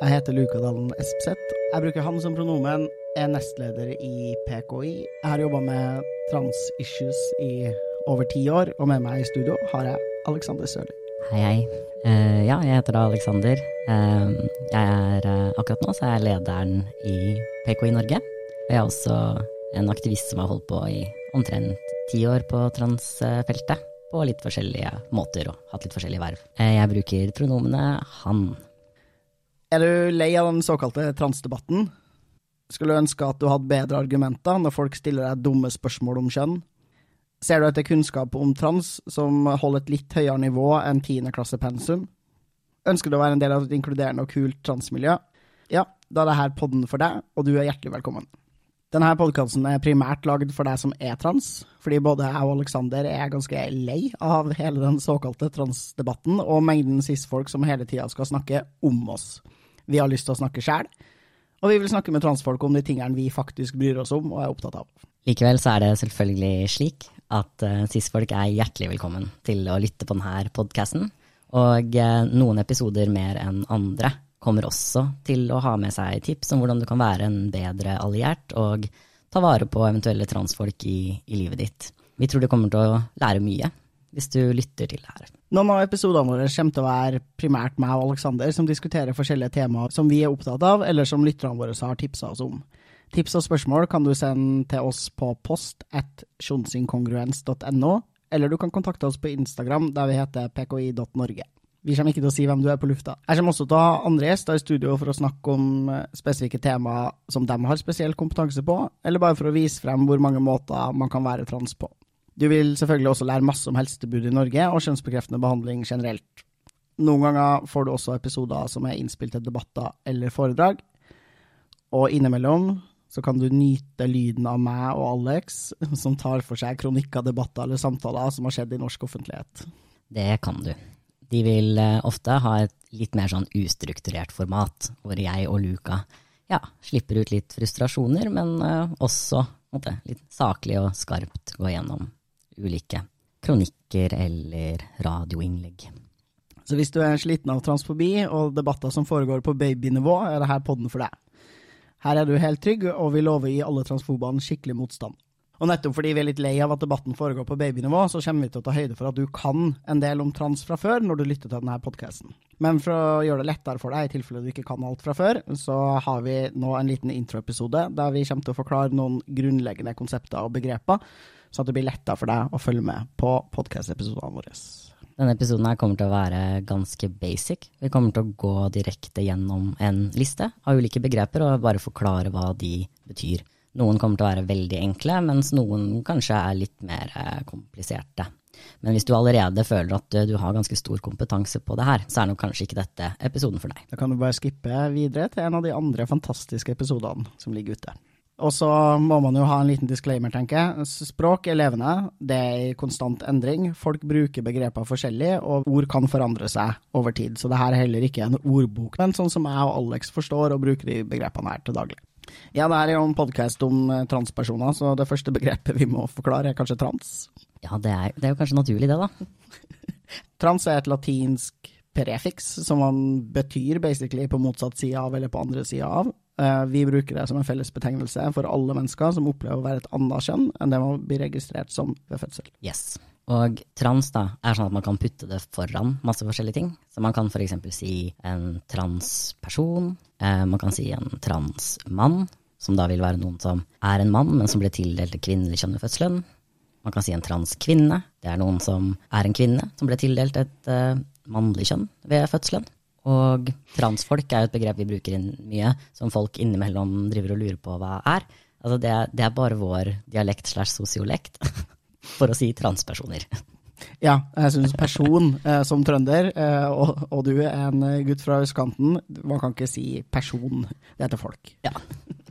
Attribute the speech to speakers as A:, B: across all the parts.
A: Jeg heter Luka Dalen Espeseth. Jeg bruker han som pronomen, er nestleder i PKI. Jeg har jobba med trans-issues i over ti år, og med meg i studio har jeg Alexander Sørli.
B: Hei, hei. Uh, ja, jeg heter da Alexander. Uh, jeg er uh, akkurat nå så er jeg lederen i PKI Norge. Og jeg er også en aktivist som har holdt på i omtrent ti år på transfeltet. På litt forskjellige måter og hatt litt forskjellige verv. Eh, jeg bruker pronomene han.
A: Er du lei av den såkalte transdebatten? Skulle du ønske at du hadde bedre argumenter når folk stiller deg dumme spørsmål om kjønn? Ser du etter kunnskap om trans som holder et litt høyere nivå enn tiendeklassepensum? Ønsker du å være en del av et inkluderende og kult transmiljø? Ja, da er dette podden for deg, og du er hjertelig velkommen. Denne podkasten er primært lagd for deg som er trans, fordi både jeg og Aleksander er ganske lei av hele den såkalte transdebatten og mengden cis-folk som hele tida skal snakke om oss. Vi har lyst til å snakke sjæl, og vi vil snakke med transfolk om de tingene vi faktisk bryr oss om og er opptatt av.
B: Likevel så er det selvfølgelig slik at uh, cis-folk er hjertelig velkommen til å lytte på denne podkasten. Og uh, noen episoder mer enn andre kommer også til å ha med seg tips om hvordan du kan være en bedre alliert og ta vare på eventuelle transfolk i, i livet ditt. Vi tror du kommer til å lære mye hvis du lytter til det her.
A: Noen av episodene våre kommer til å være primært meg og Aleksander som diskuterer forskjellige temaer som vi er opptatt av, eller som lytterne våre har tipsa oss om. Tips og spørsmål kan du sende til oss på post at sjonsinkongruens.no, eller du kan kontakte oss på Instagram der vi heter pki.norge. Vi kommer ikke til å si hvem du er på lufta. Jeg kommer også til å ha andre gjester i studio for å snakke om eh, spesifikke temaer som de har spesiell kompetanse på, eller bare for å vise frem hvor mange måter man kan være trans på. Du vil selvfølgelig også lære masse om helsetilbudet i Norge og kjønnsbekreftende behandling generelt. Noen ganger får du også episoder som er innspilt til debatter eller foredrag, og innimellom så kan du nyte lyden av meg og Alex, som tar for seg kronikker, debatter eller samtaler som har skjedd i norsk offentlighet.
B: Det kan du. De vil eh, ofte ha et litt mer sånn ustrukturert format, hvor jeg og Luka ja, slipper ut litt frustrasjoner, men uh, også måtte, litt saklig og skarpt gå gjennom ulike kronikker eller radioinnlegg.
A: Så hvis du er sliten av transfobi og debatter som foregår på babynivå, er dette podden for deg. Her er du helt trygg, og vi lover å gi alle transfobene skikkelig motstand. Og nettopp fordi vi er litt lei av at debatten foregår på babynivå, så kommer vi til å ta høyde for at du kan en del om trans fra før når du lytter til denne podkasten. Men for å gjøre det lettere for deg, i tilfelle du ikke kan alt fra før, så har vi nå en liten introepisode der vi kommer til å forklare noen grunnleggende konsepter og begreper, så at det blir lettere for deg å følge med på podkastepisodene våre.
B: Denne episoden her kommer til å være ganske basic. Vi kommer til å gå direkte gjennom en liste av ulike begreper og bare forklare hva de betyr. Noen kommer til å være veldig enkle, mens noen kanskje er litt mer eh, kompliserte. Men hvis du allerede føler at du har ganske stor kompetanse på det her, så er nok kanskje ikke dette episoden for deg.
A: Da kan du bare skippe videre til en av de andre fantastiske episodene som ligger ute. Og så må man jo ha en liten disclaimer, tenker jeg. Språk er levende, det er i konstant endring. Folk bruker begreper forskjellig, og ord kan forandre seg over tid. Så det her er heller ikke en ordbok, men sånn som jeg og Alex forstår og bruker de begrepene her til daglig. Ja, det her er jo en podkast om eh, transpersoner, så det første begrepet vi må forklare, er kanskje trans.
B: Ja, det er, det er jo kanskje naturlig, det, da.
A: trans er et latinsk prefiks, som man betyr basically på motsatt side av eller på andre sida av. Eh, vi bruker det som en felles betegnelse for alle mennesker som opplever å være et annet kjønn enn det man blir registrert som ved fødsel.
B: Yes. Og trans da, er sånn at man kan putte det foran masse forskjellige ting. Så man kan f.eks. si en transperson, eh, man kan si en transmann, som da vil være noen som er en mann, men som ble tildelt kvinnelig kjønn ved fødselen. Man kan si en transkvinne, det er noen som er en kvinne, som ble tildelt et uh, mannlig kjønn ved fødselen. Og transfolk er jo et begrep vi bruker inn mye, som folk innimellom driver og lurer på hva er. Altså det, det er bare vår dialekt slash sosiolekt for å si transpersoner.
A: Ja, jeg syns person eh, som trønder, eh, og, og, du en gutt fra østkanten, man kan ikke si person, det heter folk.
B: Ja,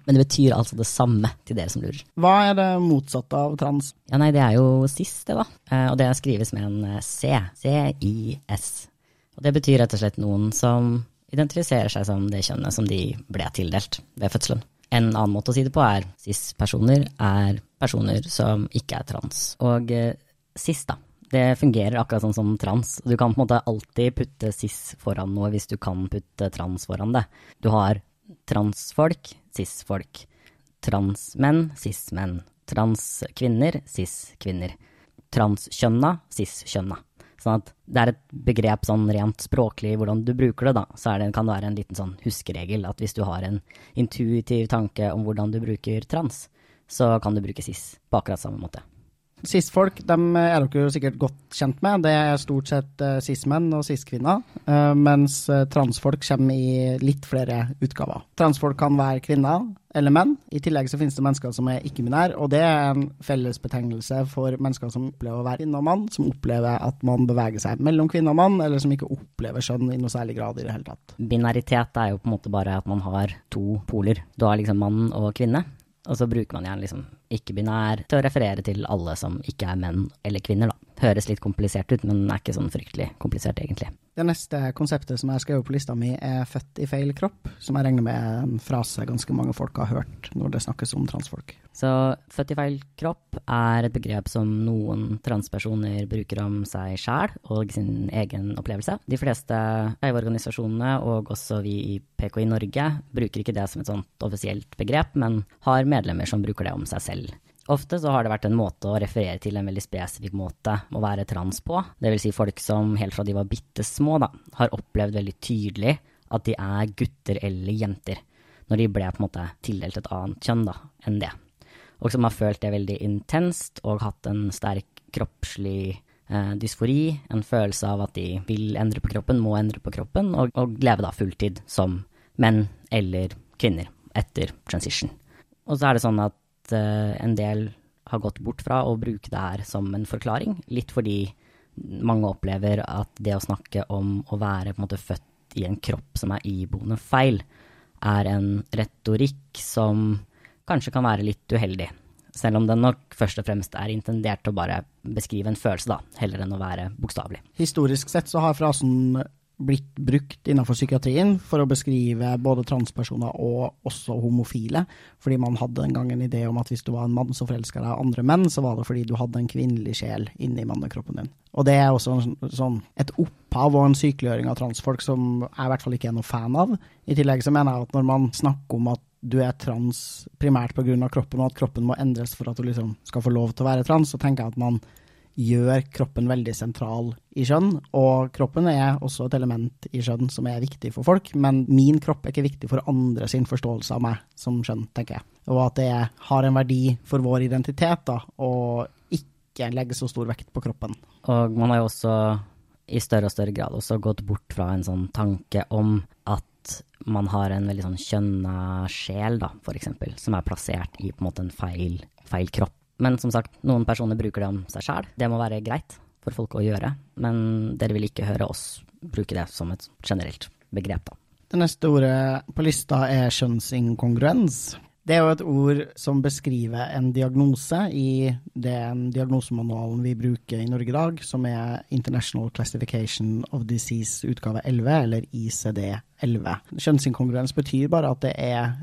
B: men det betyr altså det samme til dere som lurer.
A: Hva er det motsatte av trans?
B: Ja, nei, det er jo cis, det da. Eh, og det skrives med en eh, C. C-I-S. Og det betyr rett og slett noen som identifiserer seg som det kjønnet som de ble tildelt ved fødselen. En annen måte å si det på er cis-personer er personer som ikke er trans. Og eh, cis, da. Det fungerer akkurat sånn som trans. Du kan på en måte alltid putte cis foran noe hvis du kan putte trans foran det. Du har transfolk, cis-folk. Transmenn, cis-menn. Transkvinner, cis-kvinner. Transkjønna, cis-kjønna. Sånn at det er et begrep sånn rent språklig hvordan du bruker det, da. Så det, kan det være en liten sånn huskeregel at hvis du har en intuitiv tanke om hvordan du bruker trans, så kan du bruke cis på akkurat samme måte.
A: Cis-folk dem er dere jo sikkert godt kjent med. Det er stort sett uh, cis-menn og cis-kvinner. Uh, mens uh, transfolk kommer i litt flere utgaver. Transfolk kan være kvinner eller menn. I tillegg så finnes det mennesker som er ikke-binære, og det er en fellesbetegnelse for mennesker som opplever å være kvinne og mann, som opplever at man beveger seg mellom kvinne og mann, eller som ikke opplever skjønn i noe særlig grad i det hele tatt.
B: Binaritet er jo på en måte bare at man har to poler. Du har liksom mann og kvinne. Og så bruker man gjerne liksom ikke-binær til å referere til alle som ikke er menn eller kvinner, da. Høres litt komplisert ut, men er ikke sånn fryktelig komplisert, egentlig.
A: Det neste konseptet som jeg har skrevet på lista mi, er 'født i feil kropp', som jeg regner med er en frase ganske mange folk har hørt når det snakkes om transfolk.
B: Så 'født i feil kropp' er et begrep som noen transpersoner bruker om seg sjæl og sin egen opplevelse. De fleste eivorganisasjonene og også vi i PKI Norge, bruker ikke det som et sånt offisielt begrep, men har medlemmer som bruker det om seg selv. Ofte så har det vært en måte å referere til en veldig spesifikk måte å være trans på. Vil si folk som helt fra de var bitte små, har opplevd veldig tydelig at de er gutter eller jenter, når de ble på en måte tildelt et annet kjønn da, enn det. Og som har følt det veldig intenst og hatt en sterk kroppslig eh, dysfori, en følelse av at de vil endre på kroppen, må endre på kroppen, og, og leve da fulltid som menn eller kvinner etter transition. Og så er det sånn at uh, en del har gått bort fra å bruke det her som en forklaring. Litt fordi mange opplever at det å snakke om å være på en måte født i en kropp som er iboende feil, er en retorikk som kanskje kan være litt uheldig. Selv om den nok først og fremst er intendert til å bare beskrive en følelse, da, heller enn å være bokstavelig.
A: Historisk sett så har frasen blitt brukt innenfor psykiatrien for å beskrive både transpersoner og også homofile. Fordi man hadde en gang en idé om at hvis du var en mann som forelska deg andre menn, så var det fordi du hadde en kvinnelig sjel inni mannekroppen din. Og det er også sånn, et opphav og en sykeliggjøring av transfolk som jeg i hvert fall ikke er noe fan av. I tillegg så mener jeg at når man snakker om at du er trans primært pga. kroppen, og at kroppen må endres for at du liksom skal få lov til å være trans, så tenker jeg at man gjør kroppen veldig sentral i skjønn. Og kroppen er også et element i skjønn som er viktig for folk, men min kropp er ikke viktig for andre sin forståelse av meg som skjønn, tenker jeg. Og at det har en verdi for vår identitet, da, og ikke legge så stor vekt på kroppen.
B: Og man har jo også i større og større grad også gått bort fra en sånn tanke om at man har en veldig sånn kjønna sjel, da, for eksempel, som er plassert i på en måte en feil, feil kropp. Men som sagt, noen personer bruker det om seg sjæl. Det må være greit for folk å gjøre, men dere vil ikke høre oss bruke det som et generelt begrep, da.
A: Det neste ordet på lista er kjønnsinkongruens. Det er jo et ord som beskriver en diagnose i den diagnosemanualen vi bruker i Norge i dag, som er International Classification of Disease utgave 11, eller ICD-11. Kjønnsinkongruens betyr bare at det er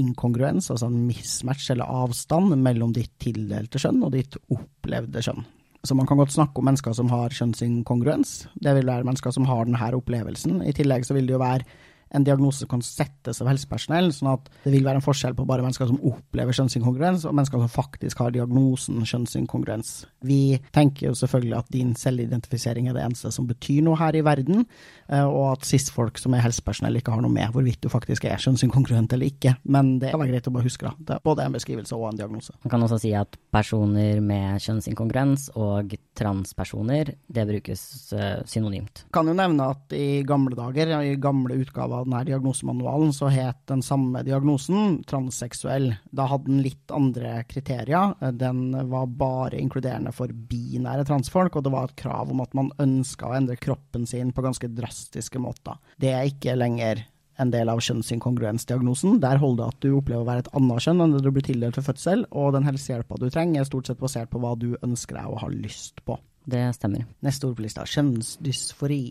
A: inkongruens, altså en mismatch eller avstand mellom ditt tildelte skjønn og ditt opplevde skjønn. Så man kan godt snakke om mennesker som har kjønnsinkongruens. Det vil være mennesker som har denne opplevelsen. I tillegg så vil det jo være en diagnose kan settes av helsepersonell, sånn at det vil være en forskjell på bare mennesker som opplever kjønnsinkongruens, og mennesker som faktisk har diagnosen kjønnsinkongruens. Vi tenker jo selvfølgelig at din selvidentifisering er det eneste som betyr noe her i verden, eh, og at cis-folk som er helsepersonell ikke har noe med hvorvidt du faktisk er kjønnsinkongruent eller ikke, men det kan være greit å bare huske, da. Det er både en beskrivelse og en diagnose.
B: Man kan også si at personer med kjønnsinkongruens og transpersoner, det brukes eh, synonymt.
A: Kan jo nevne at i gamle dager, i gamle utgaver av denne diagnosemanualen, så het den samme diagnosen transseksuell. Da hadde den litt andre kriterier. Den var bare inkluderende for binære transfolk, og det var et krav om at man ønska å endre kroppen sin på ganske drastiske måter. Det er ikke lenger en del av kjønnsinkongruensdiagnosen. Der holder det at du opplever å være et annet kjønn enn det du blir tildelt ved fødsel, og den helsehjelpa du trenger er stort sett basert på hva du ønsker deg og har lyst på.
B: Det stemmer.
A: Neste ord på lista, kjønnsdysfori.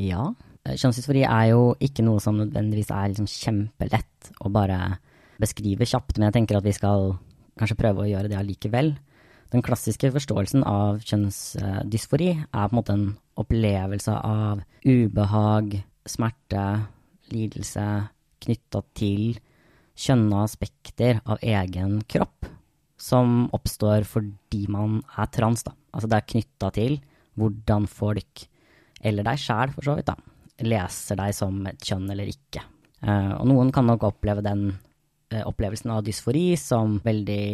B: Ja. Kjønnsdysfori er jo ikke noe som nødvendigvis er liksom kjempelett å bare beskrive kjapt, men jeg tenker at vi skal kanskje prøve å gjøre det allikevel. Den klassiske forståelsen av kjønnsdysfori er på en måte en opplevelse av ubehag, smerte, lidelse knytta til kjønna aspekter av egen kropp, som oppstår fordi man er trans, da. Altså det er knytta til hvordan folk, eller deg sjæl for så vidt, da, leser deg som et kjønn eller ikke. Uh, og noen kan nok oppleve den uh, opplevelsen av dysfori som veldig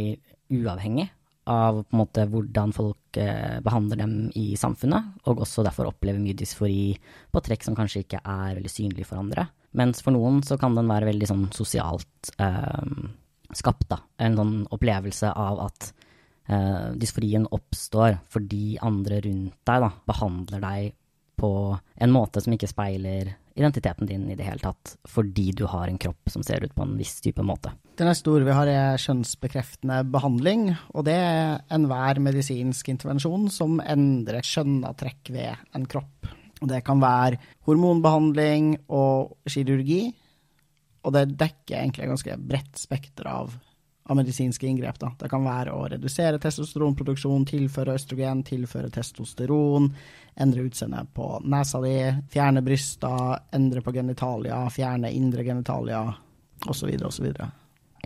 B: uavhengig av på en måte hvordan folk uh, behandler dem i samfunnet, og også derfor opplever mye dysfori på trekk som kanskje ikke er veldig synlige for andre. Mens for noen så kan den være veldig sånn sosialt eh, skapt, da. En sånn opplevelse av at eh, dysforien oppstår fordi andre rundt deg da, behandler deg på en måte som ikke speiler identiteten din i det hele tatt, fordi du har en kropp som ser ut på en viss type måte.
A: Det neste ordet vi har er kjønnsbekreftende behandling, og det er enhver medisinsk intervensjon som endrer kjønnatrekk ved en kropp. Det kan være hormonbehandling og kirurgi. Og det dekker egentlig et ganske bredt spekter av, av, medisinske inngrep. Da. Det kan være å redusere testosteronproduksjon, tilføre østrogen, tilføre testosteron, endre utseendet på nesa di, fjerne bryster, endre på genitalia, fjerne indre genitalia, osv., osv.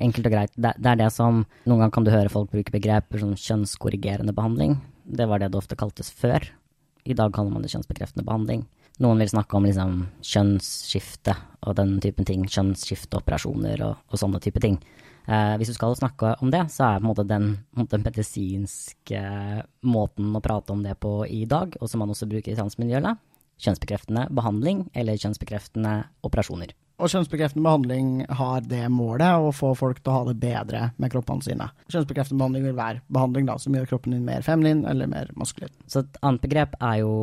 B: Enkelt og greit. Det, det er det som Noen ganger kan du høre folk bruke begreper som kjønnskorrigerende behandling. Det var det det ofte kaltes før. I dag kaller man det kjønnsbekreftende behandling. Noen vil snakke om liksom kjønnsskifte og den typen ting. Kjønnsskifteoperasjoner og, og sånne type ting. Eh, hvis du skal snakke om det, så er på en måte den, den medisinske måten å prate om det på i dag, og som man også bruker i transmiljøet, kjønnsbekreftende behandling eller kjønnsbekreftende operasjoner.
A: Og kjønnsbekreftende behandling har det målet å få folk til å ha det bedre med kroppene sine. Kjønnsbekreftende behandling vil være behandling da, som gjør kroppen din mer feminin eller mer maskulin.
B: Så et annet begrep er jo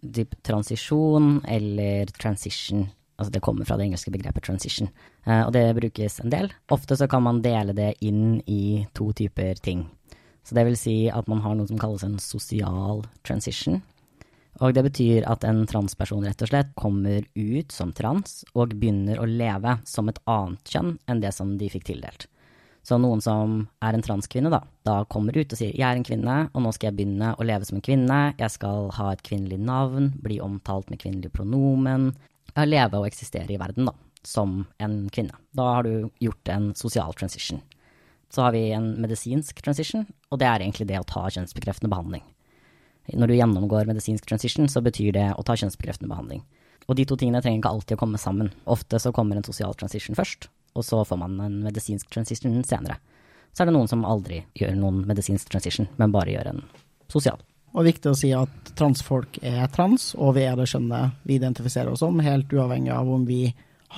B: typ transisjon eller transition. Altså det kommer fra det engelske begrepet transition, eh, og det brukes en del. Ofte så kan man dele det inn i to typer ting. Så det vil si at man har noe som kalles en sosial transition, og det betyr at en transperson rett og slett kommer ut som trans og begynner å leve som et annet kjønn enn det som de fikk tildelt. Så noen som er en transkvinne, da, da kommer ut og sier 'jeg er en kvinne, og nå skal jeg begynne å leve som en kvinne', 'jeg skal ha et kvinnelig navn', bli omtalt med kvinnelig pronomen', leve og eksistere i verden, da, som en kvinne. Da har du gjort en sosial transition. Så har vi en medisinsk transition, og det er egentlig det å ta kjønnsbekreftende behandling. Når du gjennomgår medisinsk transition, så betyr det å ta kjønnsbekreftende behandling. Og de to tingene trenger ikke alltid å komme sammen. Ofte så kommer en sosial transition først, og så får man en medisinsk transition senere. Så er det noen som aldri gjør noen medisinsk transition, men bare gjør en sosial.
A: Og viktig å si at transfolk er trans, og vi er det skjønnet vi identifiserer oss som, helt uavhengig av om vi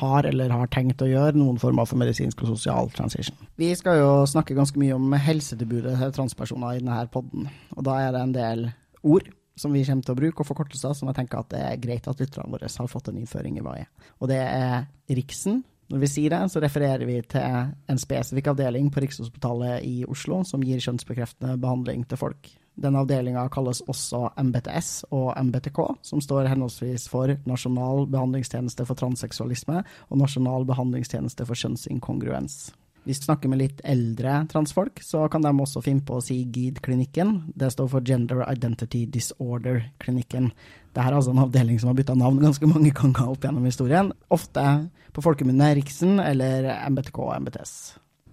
A: har eller har tenkt å gjøre noen former for medisinsk og sosial transition. Vi skal jo snakke ganske mye om helsetilbudet til transpersoner i denne podden, og da er det en del ord som vi kommer til å bruke, og forkortelser som jeg tenker at det er greit at lytterne våre har fått en innføring i hva er. Og det er Riksen. Når vi sier det, så refererer vi til en spesifikk avdeling på Rikshospitalet i Oslo som gir kjønnsbekreftende behandling til folk. Den avdelinga kalles også MBTS og MBTK, som står henholdsvis for Nasjonal behandlingstjeneste for transseksualisme og Nasjonal behandlingstjeneste for kjønnsinkongruens. Hvis du snakker med litt eldre transfolk, så kan de også finne på å si GID-klinikken. Det står for Gender Identity Disorder-klinikken. Dette er altså en avdeling som har bytta navn ganske mange ganger opp gjennom historien. Ofte på folkemunne Riksen eller MBTK og MBTS.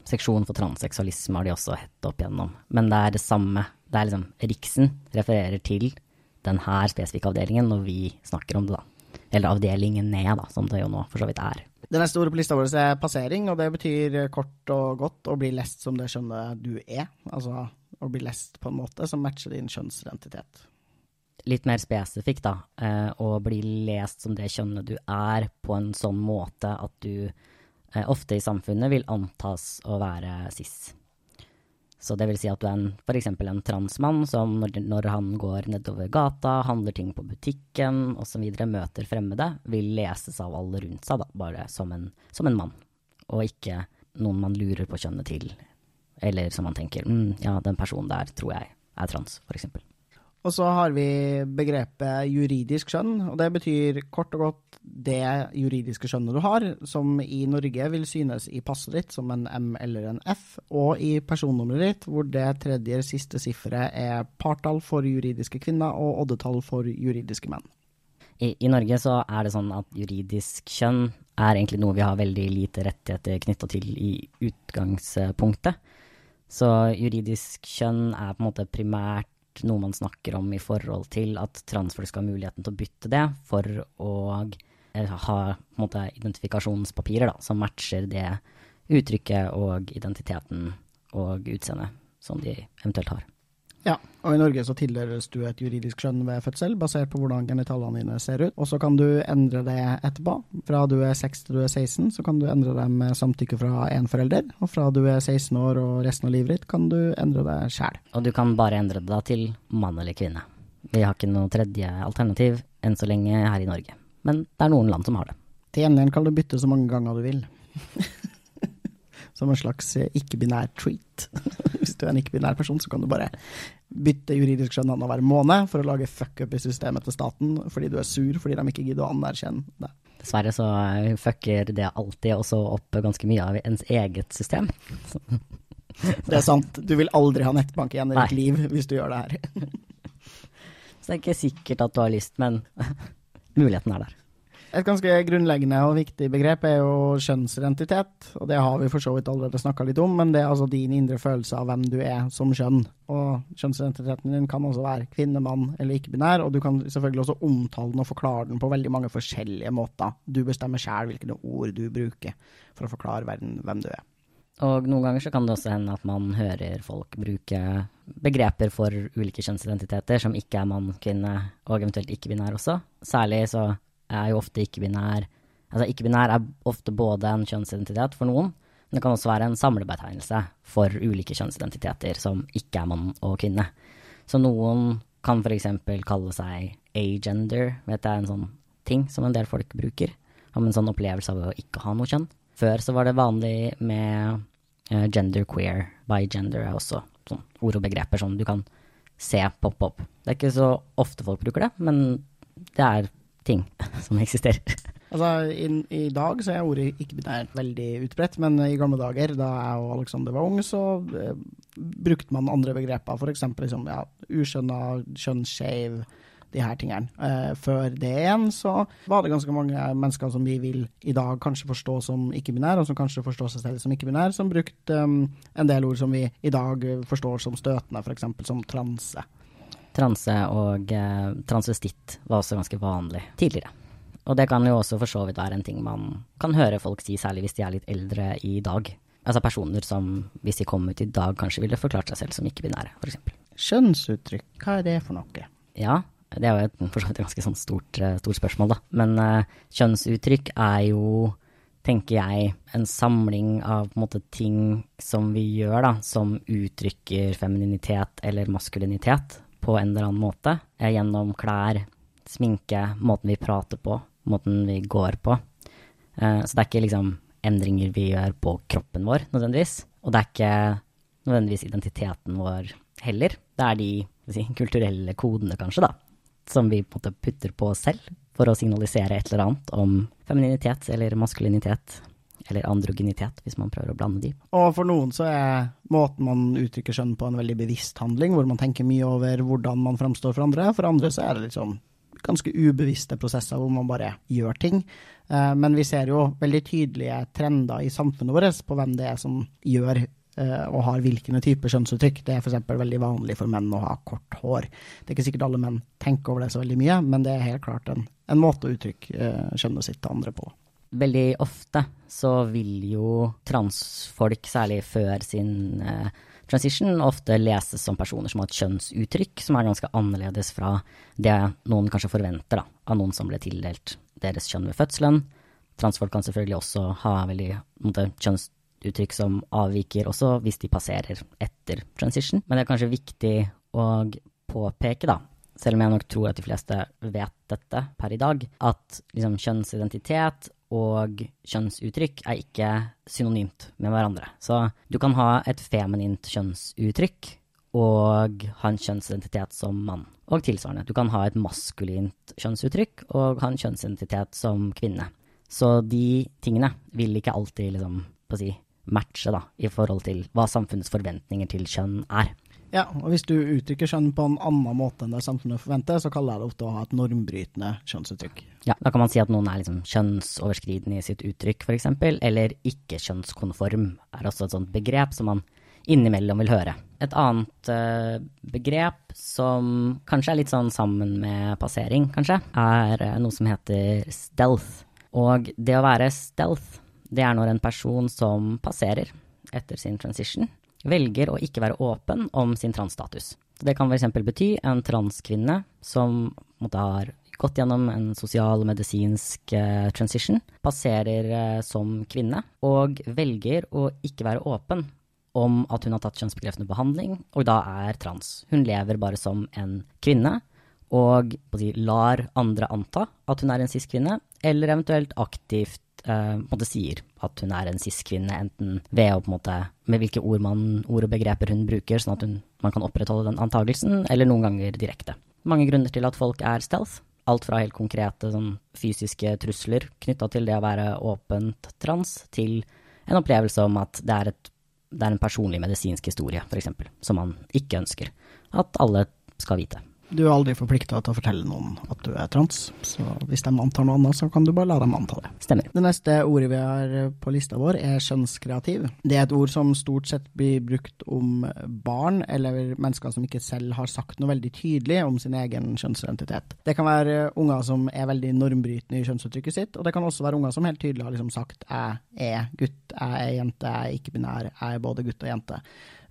B: Seksjon for transseksualisme har de også hett opp gjennom. Men det er det samme. Det er liksom Riksen refererer til denne spesifikke avdelingen når vi snakker om det, da. Eller avdelingen ned, da, som det jo nå for så vidt er.
A: Det neste ordet på lista vår er passering, og det betyr kort og godt å bli lest som det skjønnet du er. Altså å bli lest på en måte som matcher din kjønnsidentitet.
B: Litt mer spesifikt, da. Eh, å bli lest som det kjønnet du er, på en sånn måte at du eh, ofte i samfunnet vil antas å være cis. Så det vil si at du er en, f.eks. en transmann som når, når, han går nedover gata, handler ting på butikken osv., møter fremmede, vil leses av alle rundt seg, da, bare som en, som en mann, og ikke noen man lurer på kjønnet til, eller som man tenker mm, ja, den personen der tror jeg er trans, f.eks.
A: Og så har vi begrepet juridisk skjønn, og det betyr kort og godt det juridiske skjønnet du har, som i Norge vil synes i passet ditt som en M eller en F, og i personnummeret ditt, hvor det tredje siste sifferet er partall for juridiske kvinner og oddetall for juridiske menn.
B: I, I, Norge så er det sånn at juridisk kjønn er egentlig noe vi har veldig lite rettigheter knytta til i utgangspunktet. Så juridisk kjønn er på en måte primært noe man snakker om i forhold til at transfolk skal ha muligheten til å bytte det for å eh, ha måte, identifikasjonspapirer da, som matcher det uttrykket og identiteten og utseendet som de eventuelt har.
A: Ja, og i Norge så tildeles du et juridisk skjønn ved fødsel, basert på hvordan genitalene dine ser ut. Og så kan du endre det etterpå. Fra du er 6 til du er 16, så kan du endre det med samtykke fra én forelder. Og fra du er 16 år og resten av livet ditt, kan du endre det sjæl.
B: Og du kan bare endre det da til mann eller kvinne. Vi har ikke noe tredje alternativ enn så lenge her i Norge. Men det er noen land som har det.
A: Til gjengjeld kan du bytte så mange ganger du vil. som en slags eh, ikke-binær treat. Hvis du er en ikke-binær person, så kan du bare bytte juridisk skjønn annenhver måned for å lage fuck-up i systemet til staten fordi du er sur fordi de ikke gidder å anerkjenne det.
B: Dessverre så eh, fucker det alltid også opp ganske mye av ens eget system.
A: det er sant. Du vil aldri ha nettbank igjen i ditt liv hvis du gjør det her.
B: så det er ikke sikkert at du har lyst, men muligheten er der.
A: Et ganske grunnleggende og viktig begrep er jo kjønnsidentitet, og det har vi for så vidt allerede snakka litt om, men det er altså din indre følelse av hvem du er som kjønn. Og kjønnsidentiteten din kan også være kvinne, mann eller ikke-binær, og du kan selvfølgelig også omtale den og forklare den på veldig mange forskjellige måter. Du bestemmer sjæl hvilke ord du bruker for å forklare verden hvem du er.
B: Og noen ganger så kan det også hende at man hører folk bruke begreper for ulike kjønnsidentiteter som ikke er mann, kvinne og eventuelt ikke-binær også. Særlig så er jo ofte ikke-binær Altså ikke-binær er ofte både en kjønnsidentitet for noen, men det kan også være en samlebetegnelse for ulike kjønnsidentiteter som ikke er mann og kvinne. Så noen kan f.eks. kalle seg agender, vet jeg en sånn ting som en del folk bruker. Om en sånn opplevelse av å ikke ha noe kjønn. Før så var det vanlig med gender queer. By gender er også sånn ord og begreper som du kan se poppe opp. Det er ikke så ofte folk bruker det, men det er ting som eksisterer.
A: Altså, i, i, dag så er ordet ikke-binært veldig utbredt, men i gamle dager, da jeg og Alexander var unge, så eh, brukte man andre begreper, f.eks. Liksom, ja, uskjønna, kjønnsskeiv, de her tingene. Eh, før det igjen så var det ganske mange mennesker som vi vil i dag kanskje forstå som ikke-binære, og som kanskje forstår seg selv som ikke-binære, som brukte um, en del ord som vi i dag forstår som støtende, f.eks. som transe.
B: Transe og eh, transvestitt var også ganske vanlig tidligere. Og det kan jo også for så vidt være en ting man kan høre folk si, særlig hvis de er litt eldre i dag. Altså personer som, hvis de kom ut i dag, kanskje ville forklart seg selv som ikke-binære, f.eks.
A: Skjønnsuttrykk, hva er det for noe?
B: Ja, det er jo et, for så vidt et ganske sånn stort, eh, stort, spørsmål, da. Men eh, kjønnsuttrykk er jo, tenker jeg, en samling av en måte ting som vi gjør, da, som uttrykker femininitet eller maskulinitet på en eller annen måte. Gjennom klær, sminke, måten vi prater på, måten vi går på. Eh, så det er ikke liksom endringer vi gjør på kroppen vår, nødvendigvis. Og det er ikke nødvendigvis identiteten vår heller. Det er de si, kulturelle kodene, kanskje, da, som vi på en måte putter på oss selv for å signalisere et eller annet om femininitet eller maskulinitet eller androgenitet, hvis man prøver å blande de.
A: Og for noen så er måten man uttrykker skjønn på en veldig bevisst handling, hvor man tenker mye over hvordan man framstår for andre. For andre så er det liksom ganske ubevisste prosesser hvor man bare gjør ting. Eh, men vi ser jo veldig tydelige trender i samfunnet vårt på hvem det er som gjør eh, og har hvilke typer kjønnsuttrykk. Det er f.eks. veldig vanlig for menn å ha kort hår. Det er ikke sikkert alle menn tenker over det så veldig mye, men det er helt klart en, en måte å uttrykke eh, kjønnet sitt til andre på
B: veldig ofte så vil jo transfolk, særlig før sin eh, transition ofte leses som personer som har et kjønnsuttrykk som er ganske annerledes fra det noen kanskje forventer da, av noen som ble tildelt deres kjønn ved fødselen. Transfolk kan selvfølgelig også ha veldig måte, kjønnsuttrykk som avviker også hvis de passerer etter transition. Men det er kanskje viktig å påpeke, da, selv om jeg nok tror at de fleste vet dette per i dag, at liksom, kjønnsidentitet og kjønnsuttrykk er ikke synonymt med hverandre. Så du kan ha et feminint kjønnsuttrykk og ha en kjønnsidentitet som mann. Og tilsvarende, du kan ha et maskulint kjønnsuttrykk og ha en kjønnsidentitet som kvinne. Så de tingene vil ikke alltid liksom, på å si, matche da, i forhold til hva samfunnets forventninger til kjønn er.
A: Ja, og hvis du uttrykker kjønn på en annen måte enn det samfunnet forventer, så kaller jeg det ofte å ha et normbrytende kjønnsuttrykk.
B: Ja, da kan man si at noen er liksom kjønnsoverskridende i sitt uttrykk, f.eks., eller ikke-kjønnskonform er også et sånt begrep som man innimellom vil høre. Et annet uh, begrep som kanskje er litt sånn sammen med passering, kanskje, er uh, noe som heter stealth. Og det å være stealth, det er når en person som passerer etter sin transition, velger å ikke være åpen om sin transstatus. Det kan f.eks. bety en transkvinne som har gått gjennom en sosial og medisinsk uh, transition, passerer uh, som kvinne, og velger å ikke være åpen om at hun har tatt kjønnsbekreftende behandling, og da er trans. Hun lever bare som en kvinne, og lar andre anta at hun er en cis-kvinne, eller eventuelt aktivt uh, sier at hun er en cis-kvinne, enten ved å på en måte, med hvilke ord, man, ord og begreper hun bruker, sånn at hun, man kan opprettholde den antagelsen, eller noen ganger direkte. Mange grunner til at folk er stealth. Alt fra helt konkrete sånn, fysiske trusler knytta til det å være åpent trans, til en opplevelse om at det er, et, det er en personlig medisinsk historie, f.eks., som man ikke ønsker at alle skal vite.
A: Du er aldri forplikta til å fortelle noen at du er trans, så hvis de antar noe annet, så kan du bare la dem anta det.
B: Stemmer.
A: Det neste ordet vi har på lista vår, er kjønnskreativ. Det er et ord som stort sett blir brukt om barn, eller mennesker som ikke selv har sagt noe veldig tydelig om sin egen kjønnsidentitet. Det kan være unger som er veldig normbrytende i kjønnsuttrykket sitt, og det kan også være unger som helt tydelig har liksom sagt 'jeg er gutt', 'jeg er jente', 'jeg er ikke-binær', 'jeg er både gutt og jente'.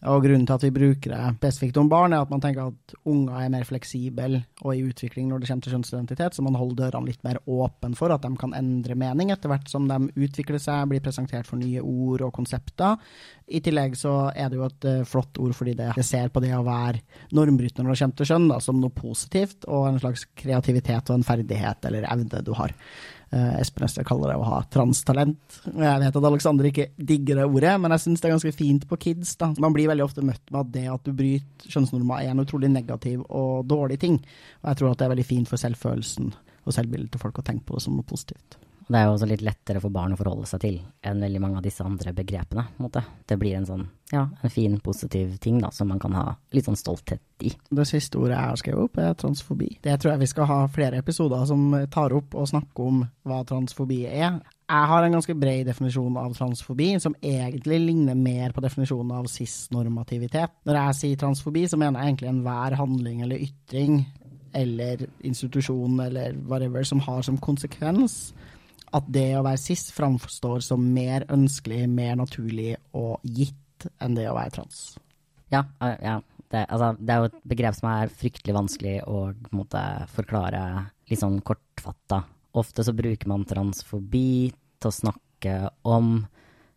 A: Og grunnen til at vi bruker det spesifikt om barn, er at man tenker at unger er mer fleksible og i utvikling når det kommer til kjønnsidentitet, så man holder dørene litt mer åpne for at de kan endre mening etter hvert som de utvikler seg, blir presentert for nye ord og konsepter. I tillegg så er det jo et uh, flott ord fordi det ser på det å være normbrytende når det kommer til kjønn, da, som noe positivt, og en slags kreativitet og en ferdighet eller evne du har. Uh, Espen Øster kaller det å ha transtalent. Jeg vet at Aleksander ikke digger det ordet, men jeg syns det er ganske fint på kids. da. Man blir veldig ofte møtt med at det at du bryter kjønnsnormer er en utrolig negativ og dårlig ting. Og jeg tror at det er veldig fint for selvfølelsen og selvbildet til folk å tenke på det som noe positivt.
B: Det er jo også litt lettere for barn å forholde seg til enn veldig mange av disse andre begrepene. Måte. Det blir en sånn, ja, en fin, positiv ting da, som man kan ha litt sånn stolthet i.
A: Det siste ordet jeg har skrevet opp, er transfobi. Det tror jeg vi skal ha flere episoder som tar opp og snakker om hva transfobi er. Jeg har en ganske bred definisjon av transfobi, som egentlig ligner mer på definisjonen av cis-normativitet. Når jeg sier transfobi, så mener jeg egentlig enhver handling eller ytring eller institusjon eller whatever som har som konsekvens at det å være cis framstår som mer ønskelig, mer naturlig og gitt enn det å være trans.
B: Ja, ja. Det, altså, det er jo et begrep som er fryktelig vanskelig å måte, forklare litt sånn kortfatta. Ofte så bruker man transfobi til å snakke om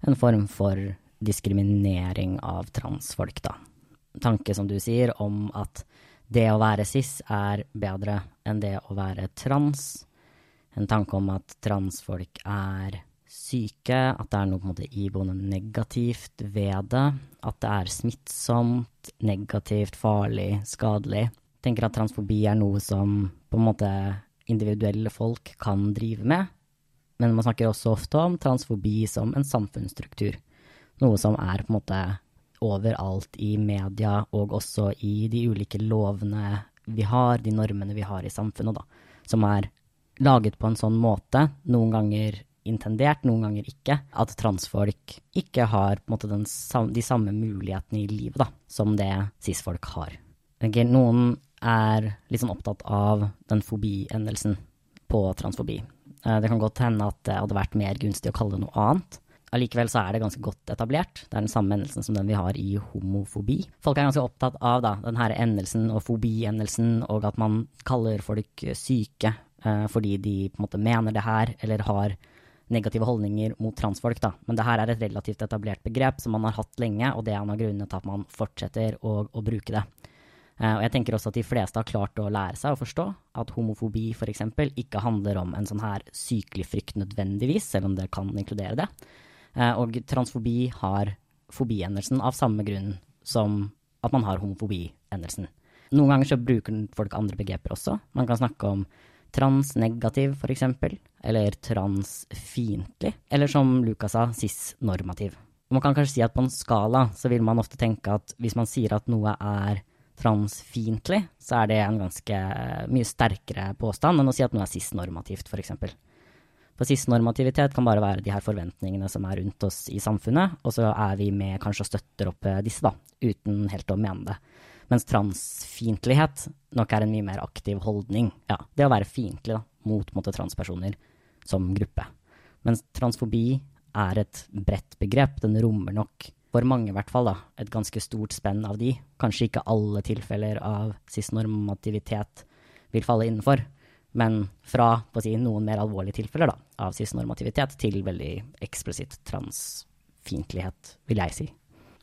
B: en form for diskriminering av transfolk, da. Tanke, som du sier, om at det å være cis er bedre enn det å være trans en tanke om at transfolk er syke, at det er noe på en måte iboende negativt ved det, at det er smittsomt, negativt, farlig, skadelig. Jeg tenker at transfobi er noe som på en måte individuelle folk kan drive med, men man snakker også ofte om transfobi som en samfunnsstruktur, noe som er på en måte overalt i media og også i de ulike lovene vi har, de normene vi har i samfunnet, da, som er laget på en sånn måte, noen ganger intendert, noen ganger ikke, at transfolk ikke har måte, den, de samme mulighetene i livet da, som det cis-folk har. Noen er litt sånn opptatt av den fobiendelsen på transfobi. Eh, det kan godt hende at det hadde vært mer gunstig å kalle det noe annet. allikevel så er det ganske godt etablert. Det er den samme endelsen som den vi har i homofobi. Folk er ganske opptatt av da, den endelsen og fobiendelsen, og at man kaller folk syke fordi de på en måte mener det her, eller har negative holdninger mot transfolk. Da. Men det her er et relativt etablert begrep som man har hatt lenge, og det er en av grunnene til at man fortsetter å, å bruke det. Uh, og jeg tenker også at de fleste har klart å lære seg å forstå at homofobi f.eks. ikke handler om en sånn her sykelig frykt nødvendigvis, selv om det kan inkludere det. Uh, og transfobi har fobiendelsen av samme grunn som at man har homofobiendelsen. Noen ganger så bruker folk andre begreper også. Man kan snakke om transnegativ, f.eks., eller transfiendtlig, eller som Lucas sa, cis-normativ. Man kan kanskje si at på en skala så vil man ofte tenke at hvis man sier at noe er transfiendtlig, så er det en ganske mye sterkere påstand enn å si at noe er cis-normativt, f.eks. For, cis-normativitet kan bare være de her forventningene som er rundt oss i samfunnet, og så er vi med kanskje og støtter opp disse, da, uten helt å mene det. Mens transfiendtlighet nok er en mye mer aktiv holdning. Ja, det å være fiendtlig mot måte, transpersoner som gruppe. Mens transfobi er et bredt begrep. Den rommer nok for mange i hvert fall, da, et ganske stort spenn av de. Kanskje ikke alle tilfeller av cis-normativitet vil falle innenfor, men fra si, noen mer alvorlige tilfeller da, av cis-normativitet til veldig eksplisitt transfiendtlighet, vil jeg si.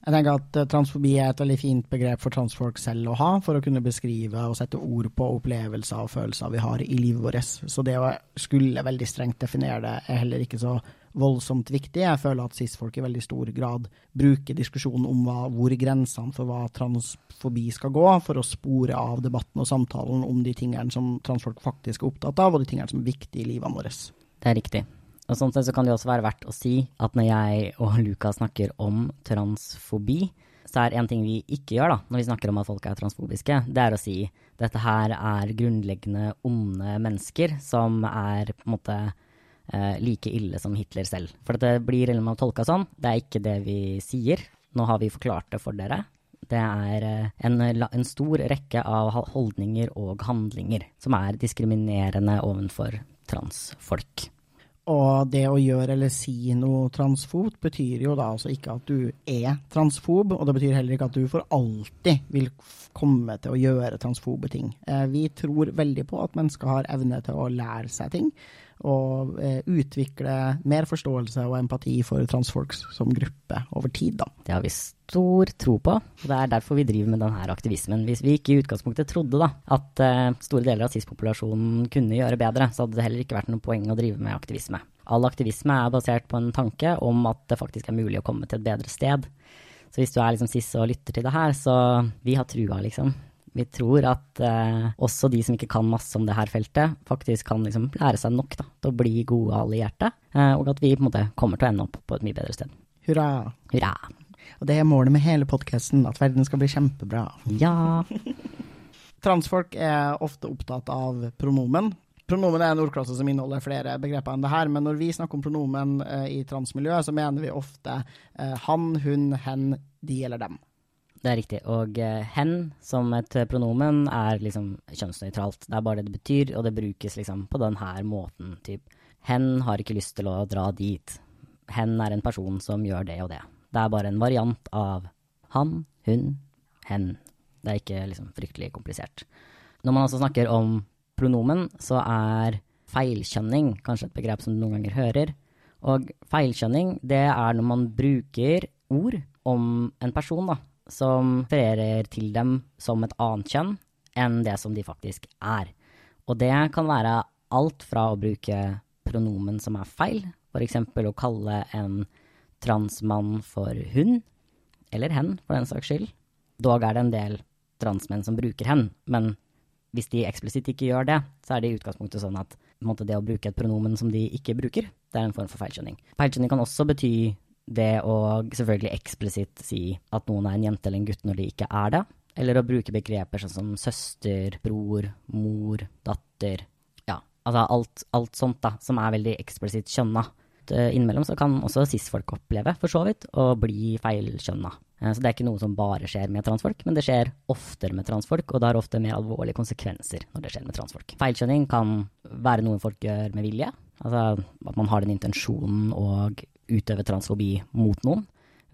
A: Jeg tenker at transfobi er et veldig fint begrep for transfolk selv å ha, for å kunne beskrive og sette ord på opplevelser og følelser vi har i livet vårt. Så det å skulle veldig strengt definere det er heller ikke så voldsomt viktig. Jeg føler at cis-folk i veldig stor grad bruker diskusjonen om hva, hvor grensene for hva transfobi skal gå, for å spore av debatten og samtalen om de tingene som transfolk faktisk er opptatt av, og de tingene som er viktige i livene våre.
B: Det er riktig. Og sånn sett så kan det også være verdt å si at når jeg og Luka snakker om transfobi, så er en ting vi ikke gjør da, når vi snakker om at folk er transfobiske, det er å si dette her er grunnleggende onde mennesker som er på en måte eh, like ille som Hitler selv. For det blir relevant tolka sånn, det er ikke det vi sier. Nå har vi forklart det for dere. Det er eh, en, en, stor rekke av holdninger og handlinger som er diskriminerende overfor transfolk.
A: Og det å gjøre eller si noe transfobt betyr jo da altså ikke at du er transfob, og det betyr heller ikke at du for alltid vil komme til å gjøre transfobe ting. Eh, vi tror veldig på at mennesker har evne til å lære seg ting, og eh, utvikle mer forståelse og empati for transfolk som gruppe over tid, da.
B: Det har vi stor tro på, og det er derfor vi driver med denne aktivismen. Hvis vi ikke i utgangspunktet trodde da, at eh, store deler av cis-populasjonen kunne gjøre bedre, så hadde det heller ikke vært noe poeng å drive med aktivisme. All aktivisme er basert på en tanke om at det faktisk er mulig å komme til et bedre sted. Så hvis du er liksom cis og lytter til det her, så vi har trua, liksom. Vi tror at eh, også de som ikke kan masse om det her feltet, faktisk kan liksom lære seg nok da, til å bli gode allierte, eh, og at vi på en måte kommer til å ende opp på et mye bedre sted.
A: Hurra.
B: Hurra.
A: Og det er målet med hele podkasten, at verden skal bli kjempebra.
B: Ja.
A: Transfolk er ofte opptatt av pronomen. Pronomen er en ordklasse som inneholder flere begreper enn det her, men når vi snakker om pronomen eh, i transmiljøet, så mener vi ofte eh, han, hun, hen, de eller dem.
B: Det er riktig. Og uh, hen som et pronomen er liksom kjønnsnøytralt. Det er bare det det betyr, og det brukes liksom på den her måten. Typ hen har ikke lyst til å dra dit. Hen er en person som gjør det og det. Det er bare en variant av han, hun, hen. Det er ikke liksom fryktelig komplisert. Når man også snakker om pronomen, så er feilkjønning kanskje et begrep som du noen ganger hører. Og feilkjønning, det er når man bruker ord om en person, da, som refererer til dem som et annet kjønn enn det som de faktisk er. Og det kan være alt fra å bruke pronomen som er feil, f.eks. å kalle en transmann for hun, eller hen, for den saks skyld. Dog er det en del transmenn som bruker hen, men hvis de eksplisitt ikke gjør det, så er det i utgangspunktet sånn at måte, det å bruke et pronomen som de ikke bruker, det er en form for feilskjønning. Feilskjønning kan også bety det å selvfølgelig eksplisitt si at noen er en jente eller en gutt når de ikke er det, eller å bruke begreper sånn som søster, bror, mor, datter, ja, altså alt, alt sånt da, som er veldig eksplisitt kjønna. Innimellom så kan også cis-folk oppleve, for så vidt, å bli feilkjønna. Eh, så det er ikke noe som bare skjer med transfolk, men det skjer oftere med transfolk, og det har ofte mer alvorlige konsekvenser når det skjer med transfolk. Feilkjønning kan være noe folk gjør med vilje, altså at man har den intensjonen og utøve transfobi mot noen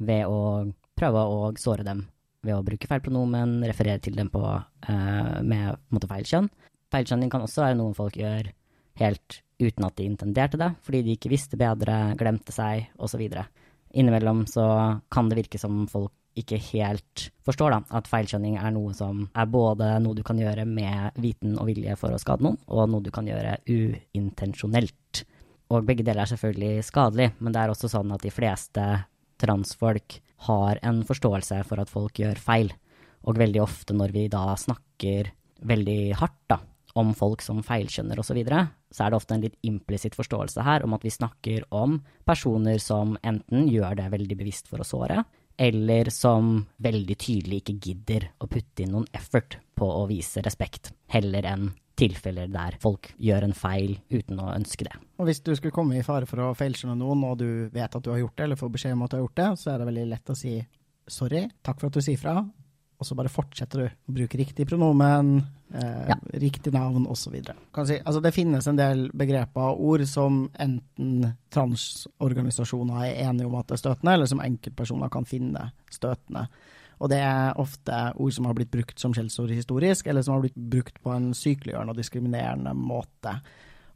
B: ved å prøve å såre dem ved å bruke feil pronomen, referere til dem på, uh, med på måte, feil kjønn. Feilkjønning kan også være noe folk gjør helt uten at de intenderte det, fordi de ikke visste bedre, glemte seg, osv. Innimellom så kan det virke som folk ikke helt forstår da, at feilkjønning er noe som er både noe du kan gjøre med viten og vilje for å skade noen, og noe du kan gjøre uintensjonelt. Og begge deler er selvfølgelig skadelig, men det er også sånn at de fleste transfolk har en forståelse for at folk gjør feil. Og veldig ofte når vi da snakker veldig hardt da, om folk som feilskjønner osv., så, videre, så er det ofte en litt implisitt forståelse her om at vi snakker om personer som enten gjør det veldig bevisst for å såre, eller som veldig tydelig ikke gidder å putte inn noen effort på å vise respekt, heller enn tilfeller der folk gjør en feil uten å ønske det.
A: Og hvis du skulle komme i fare for å feilskjønne noen, og du vet at du har gjort det, eller får beskjed om at du har gjort det, så er det veldig lett å si sorry, takk for at du sier fra, og så bare fortsetter du å bruke riktig pronomen, eh, ja. riktig navn osv. Si, altså det finnes en del begreper og ord som enten transorganisasjoner er enige om at det er støtende, eller som enkeltpersoner kan finne støtende. Og det er ofte ord som har blitt brukt som skjellsord historisk, eller som har blitt brukt på en sykeliggjørende og diskriminerende måte.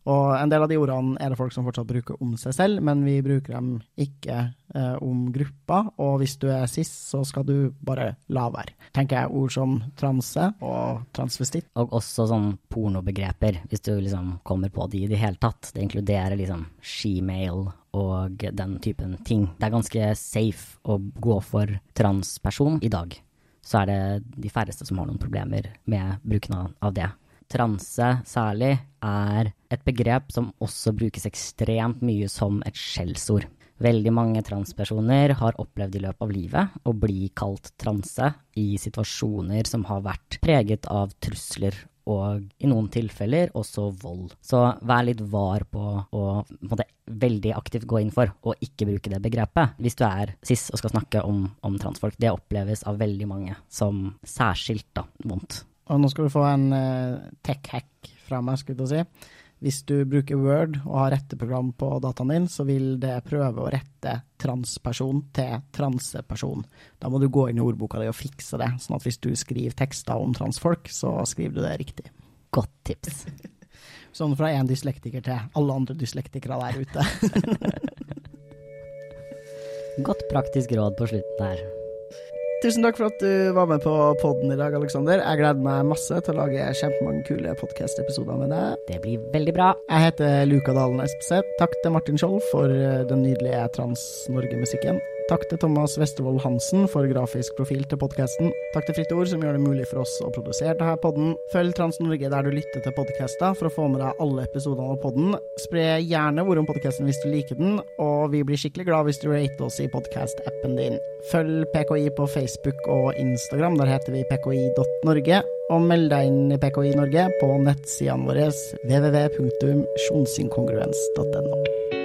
A: Og en del av de ordene er det folk som fortsatt bruker om seg selv, men vi bruker dem ikke eh, om gruppa. Og hvis du er cis, så skal du bare la være. Tenker jeg ord som transe og transvestitt.
B: Og også sånn pornobegreper, hvis du liksom kommer på de i det hele tatt. Det inkluderer liksom shemale og den typen ting. Det er ganske safe å gå for transperson i dag. Så er det de færreste som har noen problemer med bruken av det transe særlig, er et begrep som også brukes ekstremt mye som et skjellsord. Veldig mange transpersoner har opplevd i løpet av livet å bli kalt transe i situasjoner som har vært preget av trusler og i noen tilfeller også vold. Så vær litt var på å måtte, veldig aktivt gå inn for å ikke bruke det begrepet hvis du er cis og skal snakke om, om transfolk. Det oppleves av veldig mange som særskilt da, vondt.
A: Og nå skal du få en uh, tech-hack fra meg, skulle jeg si. Hvis du bruker Word og har retteprogram på dataen din, så vil det prøve å rette transperson til transeperson. Da må du gå inn i ordboka di og fikse det, sånn at hvis du skriver tekster om transfolk, så skriver du det riktig.
B: Godt tips.
A: sånn fra én dyslektiker til alle andre dyslektikere der ute.
B: Godt praktisk råd på slutten her.
A: Tusen takk for at du var med på poden i dag, Aleksander. Jeg gleder meg masse til å lage kjempemange kule podkast-episoder med deg.
B: Det blir veldig bra.
A: Jeg heter Luka Dalen Espeseth. Takk til Martin Skjold for eh, den nydelige Trans-Norge-musikken. Takk til Thomas Westervold Hansen for grafisk profil til podkasten. Takk til Fritt Ord, som gjør det mulig for oss å produsere denne podden. Følg Trans-Norge der du lytter til podkaster for å få med deg alle episodene av podden. Spre gjerne ord om podkasten hvis du liker den, og vi blir skikkelig glad hvis du rater oss i podkast-appen din. Følg PKI på Facebook og Instagram, der heter vi pki.norge. Og meld deg inn i PKI Norge på nettsidene våre www.sjonsinkongruens.no.